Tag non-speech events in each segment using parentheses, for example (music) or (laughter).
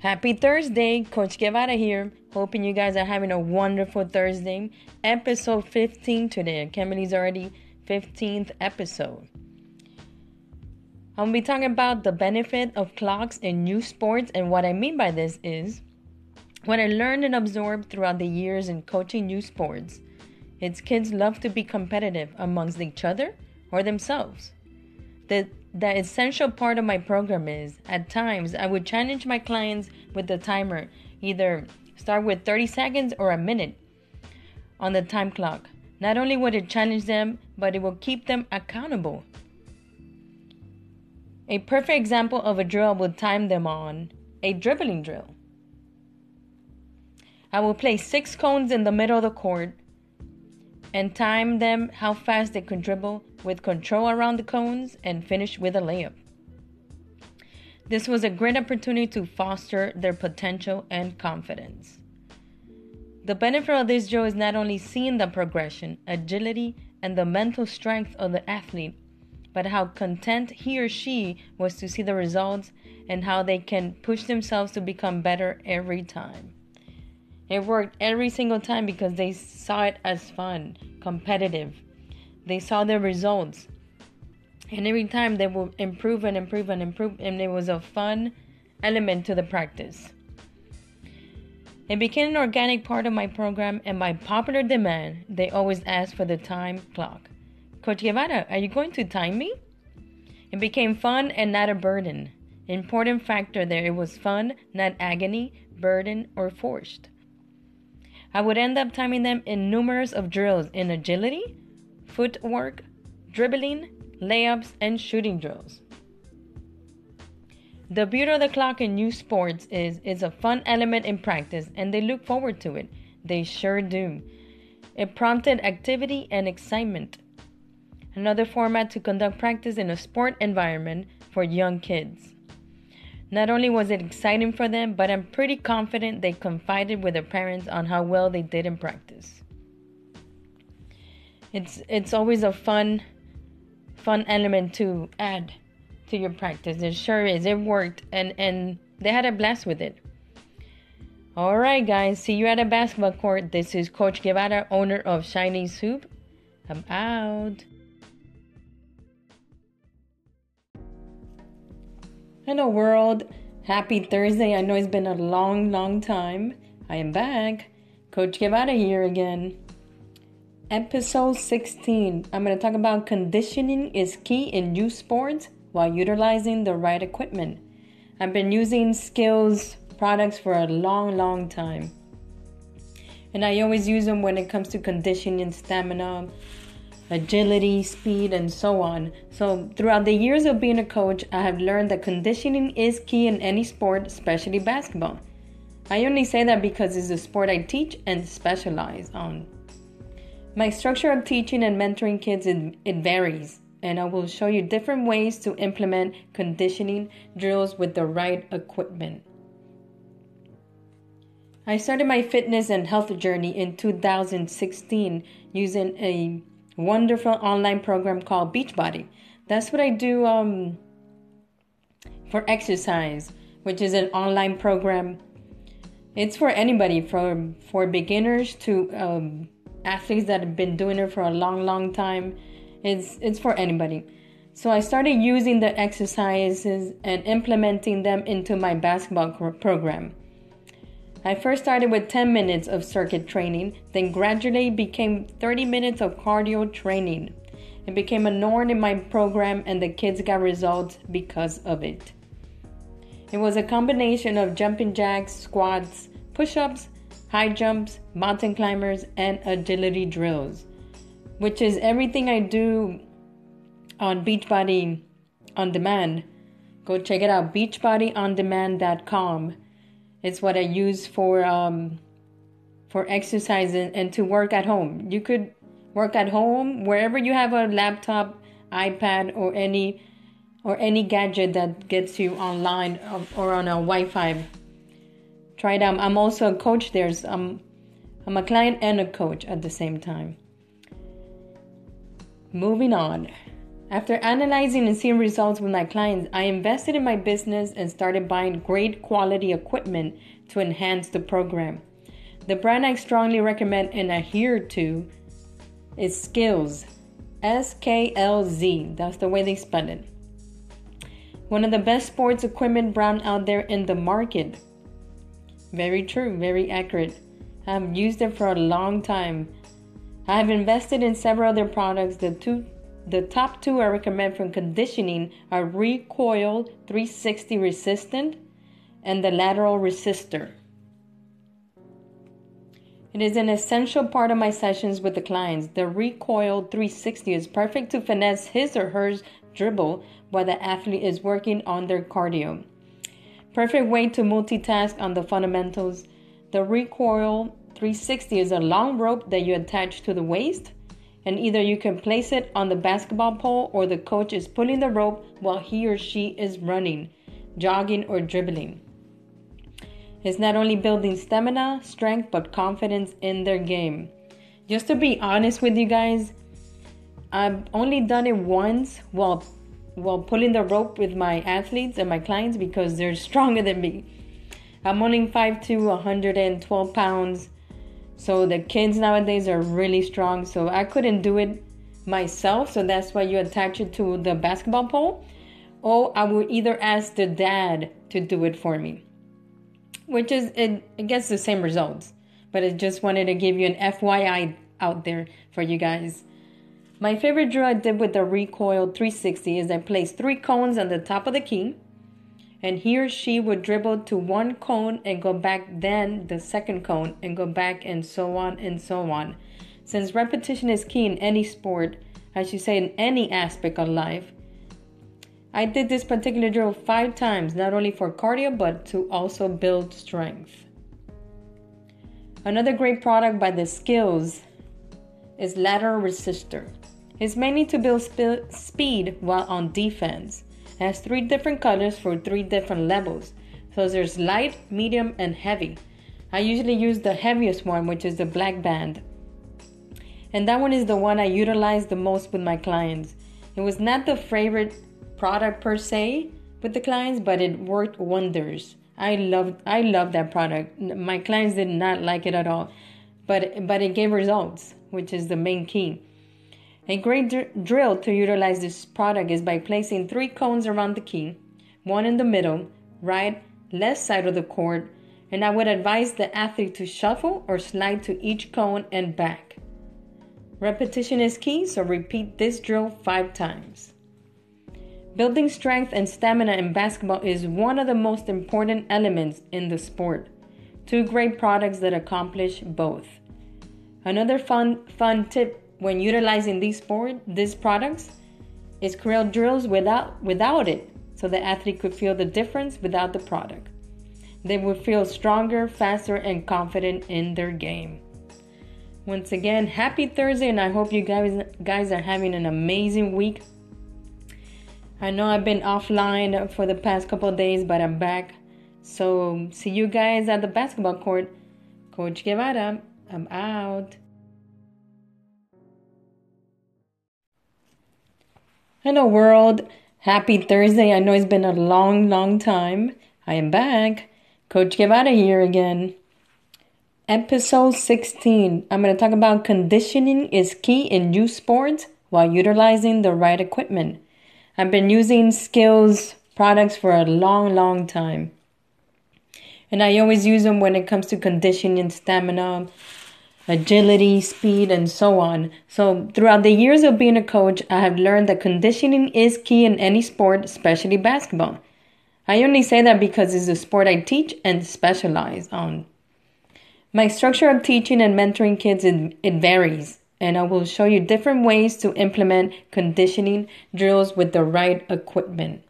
Happy Thursday, Coach Guevara here. Hoping you guys are having a wonderful Thursday. Episode 15 today. I already 15th episode. I'm gonna be talking about the benefit of clocks in new sports, and what I mean by this is what I learned and absorbed throughout the years in coaching new sports. Its kids love to be competitive amongst each other or themselves. The the essential part of my program is at times I would challenge my clients with the timer, either start with 30 seconds or a minute on the time clock. Not only would it challenge them, but it will keep them accountable. A perfect example of a drill I would time them on a dribbling drill. I will place six cones in the middle of the court and time them how fast they can dribble with control around the cones and finish with a layup. This was a great opportunity to foster their potential and confidence. The benefit of this drill is not only seeing the progression, agility, and the mental strength of the athlete, but how content he or she was to see the results and how they can push themselves to become better every time. It worked every single time because they saw it as fun, competitive. They saw the results. And every time they would improve and improve and improve, and it was a fun element to the practice. It became an organic part of my program, and by popular demand, they always asked for the time clock. Coach Guevara, are you going to time me? It became fun and not a burden. Important factor there, it was fun, not agony, burden, or forced. I would end up timing them in numerous of drills in agility, footwork, dribbling, layups, and shooting drills. The beauty of the clock in new sports is it's a fun element in practice and they look forward to it. They sure do. It prompted activity and excitement. Another format to conduct practice in a sport environment for young kids. Not only was it exciting for them, but I'm pretty confident they confided with their parents on how well they did in practice. It's it's always a fun fun element to add to your practice. It sure is. It worked and and they had a blast with it. All right, guys. See you at a basketball court. This is Coach Guevara, owner of Shiny Soup. I'm out. Hello, world. Happy Thursday. I know it's been a long, long time. I am back. Coach Guevara here again. Episode 16. I'm going to talk about conditioning is key in youth sports while utilizing the right equipment. I've been using SKLZ products for a long, long time. And I always use them when it comes to conditioning, stamina, agility, speed, and so on. So, throughout the years of being a coach, I have learned that conditioning is key in any sport, especially basketball. I only say that because it's a sport I teach and specialize on. My structure of teaching and mentoring kids it, it varies, and I will show you different ways to implement conditioning drills with the right equipment. I started my fitness and health journey in 2016 using a wonderful online program called Beachbody. That's what I do um, for exercise, which is an online program. It's for anybody, from for beginners to um, athletes that have been doing it for a long, long time. It's it's for anybody. So I started using the exercises and implementing them into my basketball program. I first started with 10 minutes of circuit training, then gradually became 30 minutes of cardio training. It became a norm in my program, and the kids got results because of it. It was a combination of jumping jacks, squats, push ups, high jumps, mountain climbers, and agility drills, which is everything I do on Beachbody On Demand. Go check it out, beachbodyondemand.com. It's what I use for um, for exercise and, and to work at home. You could work at home wherever you have a laptop, iPad, or any or any gadget that gets you online or on a Wi-Fi. Try it out. I'm also a coach. There's um, I'm a client and a coach at the same time. Moving on. After analyzing and seeing results with my clients, I invested in my business and started buying great quality equipment to enhance the program. The brand I strongly recommend and adhere to is SKLZ. S K L Z. That's the way they spell it. One of the best sports equipment brand out there in the market. Very true, very accurate. I've used it for a long time. I have invested in several other products. The two the top two I recommend for conditioning are Recoil 360 Resistant and the Lateral Resistor. It is an essential part of my sessions with the clients. The Recoil 360 is perfect to finesse his or her dribble while the athlete is working on their cardio. Perfect way to multitask on the fundamentals. The Recoil 360 is a long rope that you attach to the waist, and either you can place it on the basketball pole or the coach is pulling the rope while he or she is running, jogging, or dribbling It's not only building stamina, strength, but confidence in their game. Just to be honest with you guys, I've only done it once while while pulling the rope with my athletes and my clients because they're (laughs) stronger than me. I'm only 5 to 112 pounds. So the kids nowadays are really strong. So I couldn't do it myself. So that's why you attach it to the basketball pole. Or I would either ask the dad to do it for me which is it, it gets the same results. But I just wanted to give you an FYI out there for you guys. My favorite drill I did with the Recoil 360 is I placed three cones on the top of the key, and he or she would dribble to one cone and go back, then the second cone and go back, and so on and so on. Since repetition is key in any sport, I should say in any aspect of life, I did this particular drill five times, not only for cardio, but to also build strength. Another great product by the SKLZ is Lateral Resistor. It's mainly to build sp- speed while on defense. Has three different colors for three different levels. So there's light, medium, and heavy. I usually use the heaviest one, which is the black band. And that one is the one I utilize the most with my clients. It was not the favorite product per se with the clients, but it worked wonders. I loved I love that product. My clients did not like it at all, but but it gave results, which is the main key. A great dr- drill to utilize this product is by placing three cones around the key, one in the middle, right, left side of the court, and I would advise the athlete to shuffle or slide to each cone and back. Repetition is key, so repeat this drill five times. Building strength and stamina in basketball is one of the most important elements in the sport. Two great products that accomplish both. Another fun fun tip when utilizing these these products is create drills without without it so the athlete could feel the difference without the product. They would feel stronger, faster, and confident in their game. Once again, happy Thursday, and I hope you guys guys are having an amazing week I know I've been offline for the past couple days, but I'm back. So, see you guys at the basketball court. Coach Guevara, I'm out. Hello, world. Happy Thursday. I know it's been a long, long time. I am back. Coach Guevara here again. Episode 16. I'm going to talk about conditioning is key in youth sports while utilizing the right equipment. I've been using SKLZ products for a long, long time. And I always use them when it comes to conditioning, stamina, agility, speed, and so on. So, throughout the years of being a coach, I have learned that conditioning is key in any sport, especially basketball. I only say that because it's a sport I teach and specialize on. My structure of teaching and mentoring kids it, it varies and I will show you different ways to implement conditioning drills with the right equipment.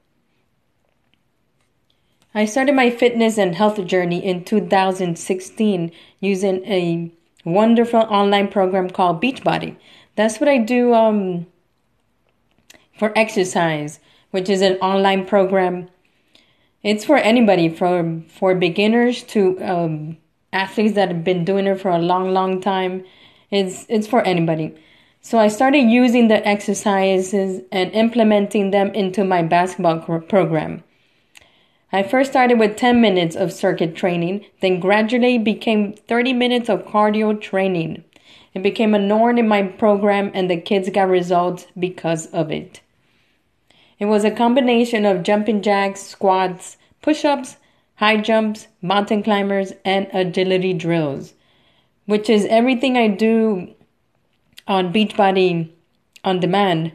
I started my fitness and health journey in 2016 using a wonderful online program called Beachbody. That's what I do um, for exercise, which is an online program. It's for anybody, from for beginners to um, athletes that have been doing it for a long, long time it's it's for anybody. So I started using the exercises and implementing them into my basketball program. I first started with 10 minutes of circuit training, then gradually became 30 minutes of cardio training. It became a norm in my program, and the kids got results because of it. It was a combination of jumping jacks, squats, push ups, high jumps, mountain climbers, and agility drills, which is everything I do on Beachbody On Demand.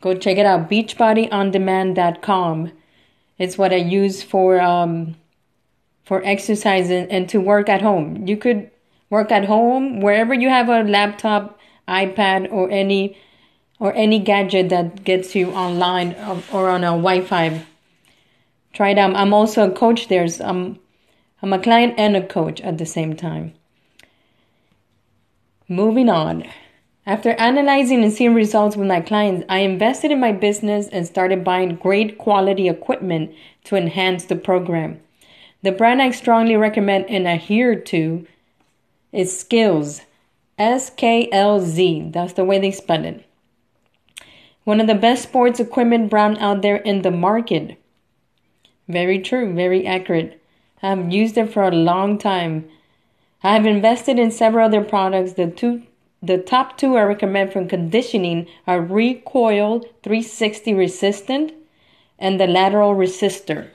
Go check it out, beachbodyondemand.com. It's what I use for um, for exercise and, and to work at home. You could work at home wherever you have a laptop, iPad, or any or any gadget that gets you online or on a Wi-Fi. Try it out. I'm also a coach There's I'm I'm a client and a coach at the same time. Moving on. After analyzing and seeing results with my clients, I invested in my business and started buying great quality equipment to enhance the program. The brand I strongly recommend and adhere to is SKLZ. S K L Z. That's the way they spell it. One of the best sports equipment brand out there in the market. Very true, very accurate. I've used it for a long time. I have invested in several other products. The two the top two I recommend for conditioning are Recoil 360 Resistant and the Lateral Resistor.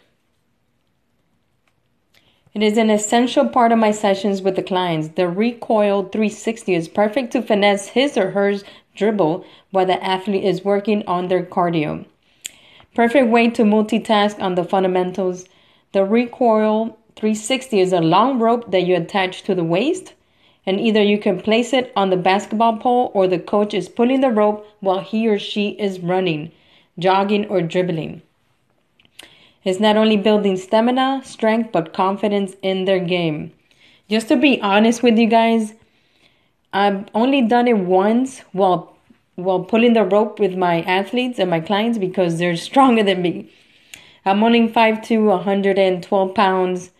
It is an essential part of my sessions with the clients. The Recoil 360 is perfect to finesse his or her dribble while the athlete is working on their cardio. Perfect way to multitask on the fundamentals. The Recoil 360 is a long rope that you attach to the waist and either you can place it on the basketball pole or the coach is pulling the rope while he or she is running, jogging, or dribbling. It's not only building stamina, strength, but confidence in their game. Just to be honest with you guys, I've only done it once while while pulling the rope with my athletes and my clients because they're (laughs) stronger than me. I'm only 5'2", 112 pounds.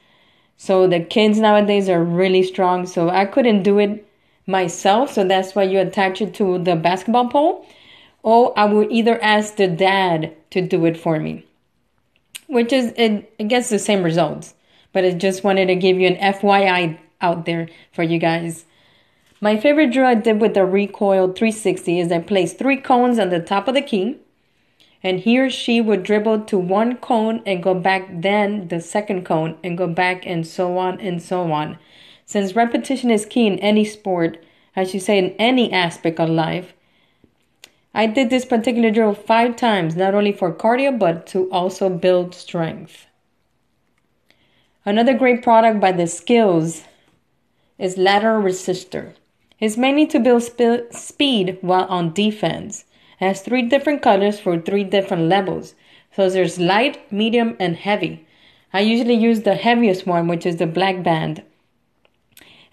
So the kids nowadays are really strong. So I couldn't do it myself. So that's why you attach it to the basketball pole. Or I would either ask the dad to do it for me, which is, it, it gets the same results. But I just wanted to give you an FYI out there for you guys. My favorite drill I did with the Recoil 360 is I placed three cones on the top of the key and he or she would dribble to one cone and go back, then the second cone and go back, and so on and so on. Since repetition is key in any sport, I should say in any aspect of life, I did this particular drill five times, not only for cardio, but to also build strength. Another great product by the SKLZ is Lateral Resistor. It's mainly to build sp- speed while on defense has three different colors for three different levels. So there's light, medium, and heavy. I usually use the heaviest one, which is the black band.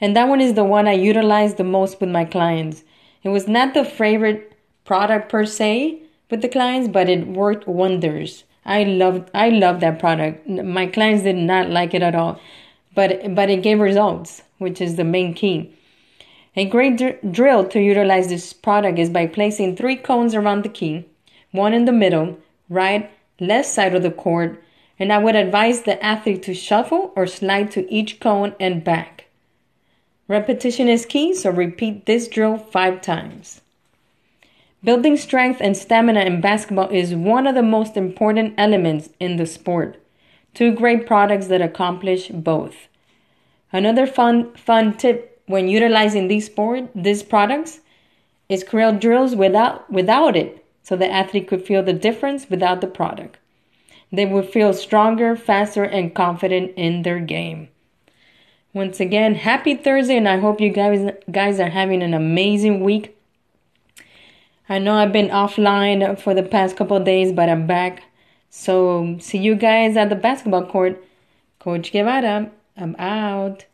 And that one is the one I utilize the most with my clients. It was not the favorite product per se with the clients, but it worked wonders. I loved I love that product. My clients did not like it at all, but but it gave results, which is the main key. A great dr- drill to utilize this product is by placing three cones around the key, one in the middle, right, left side of the court, and I would advise the athlete to shuffle or slide to each cone and back. Repetition is key, so repeat this drill five times. Building strength and stamina in basketball is one of the most important elements in the sport. Two great products that accomplish both. Another fun fun tip when utilizing these these products is create drills without without it so the athlete could feel the difference without the product. They would feel stronger faster and confident in their game. Once again happy thursday and i hope you guys guys are having an amazing week. I know i've been offline for the past couple days but i'm back. So see you guys at the basketball court. Coach guevara i'm out